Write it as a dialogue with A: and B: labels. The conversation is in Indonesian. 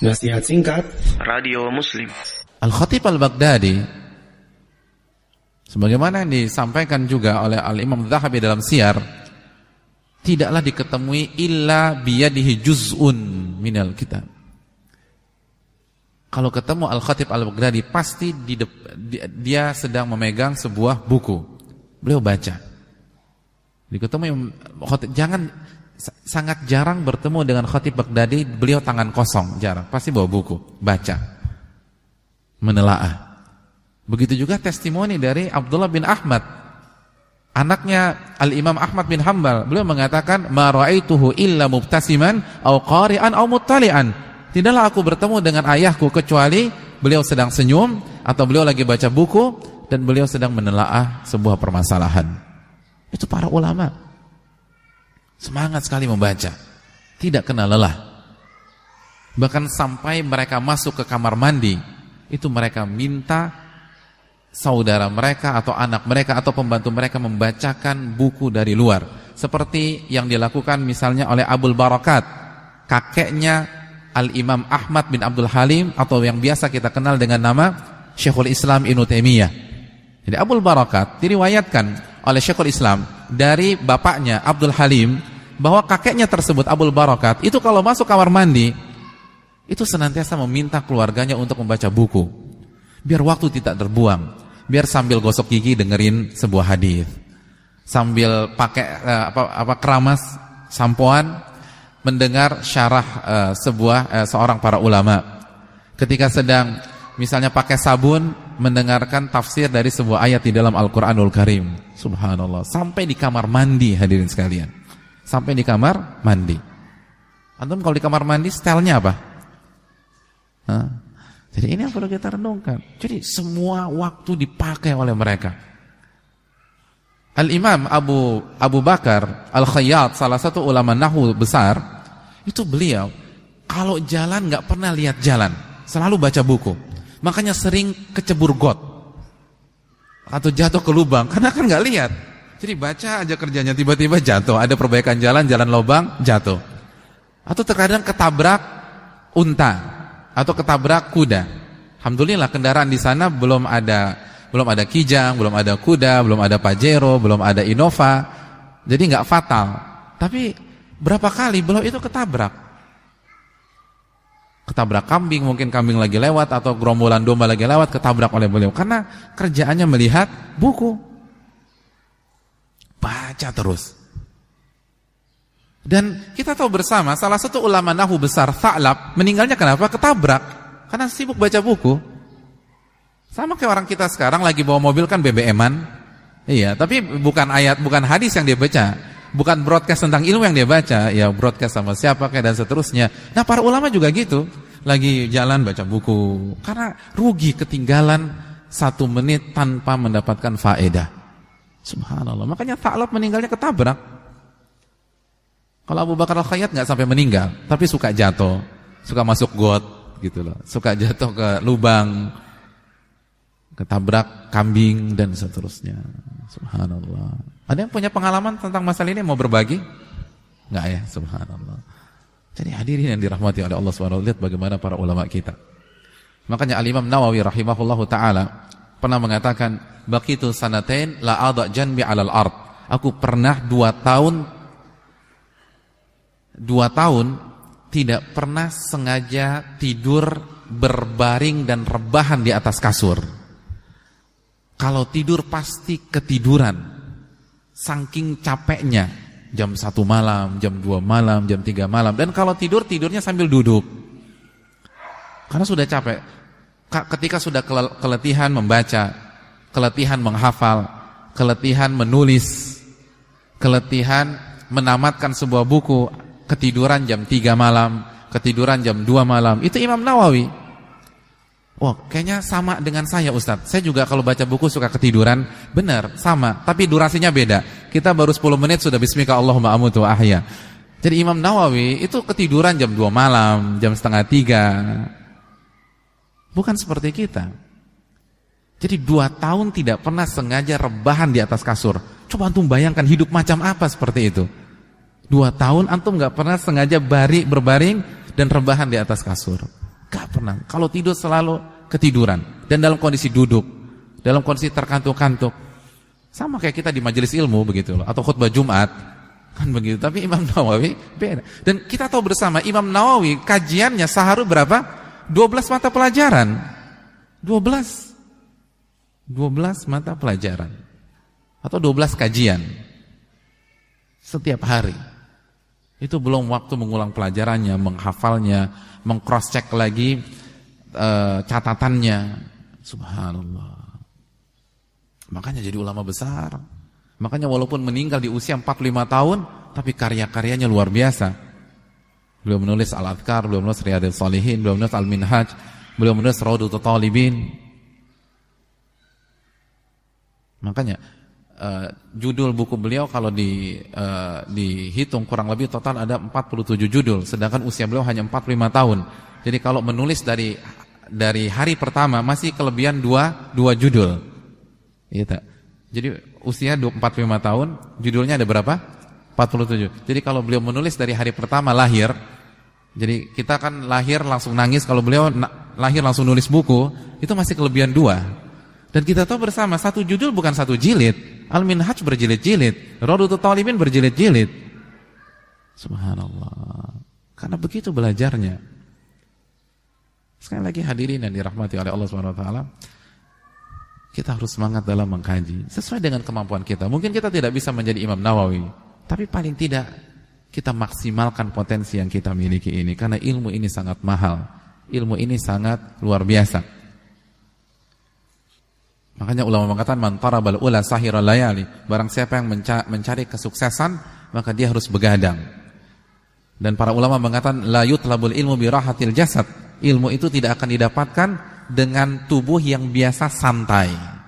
A: Nasihat singkat
B: Radio Muslim
C: Al-Khatib Al-Baghdadi sebagaimana yang disampaikan juga oleh Al-Imam Zahabi dalam Syiar tidaklah diketemui illa biyadihi juz'un minal kitab. Kalau ketemu Al-Khatib Al-Baghdadi pasti di dia sedang memegang sebuah buku. Beliau baca. Diketemu jangan sangat jarang bertemu dengan Khatib Baghdadi, beliau tangan kosong, jarang. Pasti bawa buku, baca. Menelaah. Begitu juga testimoni dari Abdullah bin Ahmad. Anaknya Al-Imam Ahmad bin Hambal, beliau mengatakan, "Ma ra'aituhu illa mubtasiman aw qari'an aw muttali'an." Tidaklah aku bertemu dengan ayahku kecuali beliau sedang senyum atau beliau lagi baca buku dan beliau sedang menelaah sebuah permasalahan. Itu para ulama. Semangat sekali membaca. Tidak kenal lelah. Bahkan sampai mereka masuk ke kamar mandi, itu mereka minta saudara mereka atau anak mereka atau pembantu mereka membacakan buku dari luar. Seperti yang dilakukan misalnya oleh Abdul Barakat, kakeknya Al-Imam Ahmad bin Abdul Halim atau yang biasa kita kenal dengan nama Syekhul Islam Ibnu. Jadi Abdul Barakat diriwayatkan oleh Syekhul Islam dari bapaknya Abdul Halim bahwa kakeknya tersebut Abdul Barakat itu kalau masuk kamar mandi itu senantiasa meminta keluarganya untuk membaca buku. Biar waktu tidak terbuang. Biar sambil gosok gigi dengerin sebuah hadis. Sambil pakai uh, apa apa keramas sampoan mendengar syarah uh, sebuah uh, seorang para ulama. Ketika sedang misalnya pakai sabun mendengarkan tafsir dari sebuah ayat di dalam Al-Qur'anul Karim. Subhanallah, sampai di kamar mandi hadirin sekalian. Sampai di kamar mandi. Antum kalau di kamar mandi stylenya apa? Hah? Jadi ini yang perlu kita renungkan. Jadi semua waktu dipakai oleh mereka. Al-Imam Abu Abu Bakar Al-Khayyat salah satu ulama nahu besar itu beliau kalau jalan nggak pernah lihat jalan, selalu baca buku. Makanya sering kecebur got atau jatuh ke lubang karena kan nggak lihat. Jadi baca aja kerjanya tiba-tiba jatuh, ada perbaikan jalan, jalan lubang, jatuh. Atau terkadang ketabrak unta atau ketabrak kuda. Alhamdulillah kendaraan di sana belum ada belum ada kijang, belum ada kuda, belum ada pajero, belum ada Innova. Jadi nggak fatal. Tapi berapa kali beliau itu ketabrak? Ketabrak kambing, mungkin kambing lagi lewat atau gerombolan domba lagi lewat ketabrak oleh beliau karena kerjaannya melihat buku. Baca terus. Dan kita tahu bersama salah satu ulama nahu besar Tha'lab meninggalnya kenapa? Ketabrak karena sibuk baca buku. Sama kayak orang kita sekarang lagi bawa mobil kan BBM-an. Iya, tapi bukan ayat, bukan hadis yang dia baca bukan broadcast tentang ilmu yang dia baca, ya broadcast sama siapa kayak dan seterusnya. Nah, para ulama juga gitu, lagi jalan baca buku, karena rugi ketinggalan satu menit tanpa mendapatkan faedah. Subhanallah. Makanya Ta'lab meninggalnya ketabrak. Kalau Abu Bakar Al-Khayyat nggak sampai meninggal, tapi suka jatuh, suka masuk got gitu loh, suka jatuh ke lubang, ketabrak kambing dan seterusnya. Subhanallah. Ada yang punya pengalaman tentang masalah ini mau berbagi? Enggak ya, subhanallah. Jadi hadirin yang dirahmati oleh Allah SWT lihat bagaimana para ulama kita. Makanya Al-Imam Nawawi rahimahullahu taala pernah mengatakan, "Baqitu sanatain la adha janbi 'alal ard." Aku pernah dua tahun dua tahun tidak pernah sengaja tidur berbaring dan rebahan di atas kasur. Kalau tidur pasti ketiduran. Saking capeknya jam satu malam, jam 2 malam, jam 3 malam. Dan kalau tidur tidurnya sambil duduk. Karena sudah capek. Ketika sudah keletihan membaca keletihan menghafal keletihan menulis keletihan menamatkan sebuah buku ketiduran jam 3 malam ketiduran jam 2 malam. Itu Imam Nawawi Wah, kayaknya sama dengan saya Ustadz. Saya juga kalau baca buku suka ketiduran. Benar, sama. Tapi durasinya beda. Kita baru 10 menit sudah bismika Allahumma amutu ahya. Jadi Imam Nawawi itu ketiduran jam 2 malam, jam setengah 3. Bukan seperti kita. Jadi dua tahun tidak pernah sengaja rebahan di atas kasur. Coba antum bayangkan hidup macam apa seperti itu. Dua tahun antum gak pernah sengaja bari berbaring dan rebahan di atas kasur. Pernah. Kalau tidur selalu ketiduran dan dalam kondisi duduk, dalam kondisi terkantuk-kantuk. Sama kayak kita di majelis ilmu begitu loh atau khutbah Jumat kan begitu. Tapi Imam Nawawi beda. Dan kita tahu bersama Imam Nawawi kajiannya sehari berapa? 12 mata pelajaran. 12 12 mata pelajaran atau 12 kajian setiap hari. Itu belum waktu mengulang pelajarannya, menghafalnya, mengcross check lagi e, catatannya. Subhanallah. Makanya jadi ulama besar. Makanya walaupun meninggal di usia 45 tahun, tapi karya-karyanya luar biasa. Beliau menulis Al-Adhkar, beliau menulis Riyadil Salihin, beliau menulis Al-Minhaj, beliau menulis Raudut Talibin. Makanya uh, judul buku beliau kalau di uh, dihitung kurang lebih total ada 47 judul sedangkan usia beliau hanya 45 tahun. Jadi kalau menulis dari dari hari pertama masih kelebihan dua dua judul. Iya Jadi usia 45 tahun, judulnya ada berapa? 47. Jadi kalau beliau menulis dari hari pertama lahir, jadi kita kan lahir langsung nangis, kalau beliau lahir langsung nulis buku, itu masih kelebihan dua. Dan kita tahu bersama satu judul bukan satu jilid. Al-Minhaj berjilid-jilid, Radutul Talibin berjilid-jilid. Subhanallah. Karena begitu belajarnya. Sekali lagi hadirin yang dirahmati oleh Allah SWT. Kita harus semangat dalam mengkaji sesuai dengan kemampuan kita. Mungkin kita tidak bisa menjadi Imam Nawawi, tapi paling tidak kita maksimalkan potensi yang kita miliki ini karena ilmu ini sangat mahal. Ilmu ini sangat luar biasa. Makanya ulama mengatakan man tarabal ula sahira layali. Barang siapa yang mencari kesuksesan, maka dia harus begadang. Dan para ulama mengatakan la yutlabul ilmu bi rahatil jasad. Ilmu itu tidak akan didapatkan dengan tubuh yang biasa santai.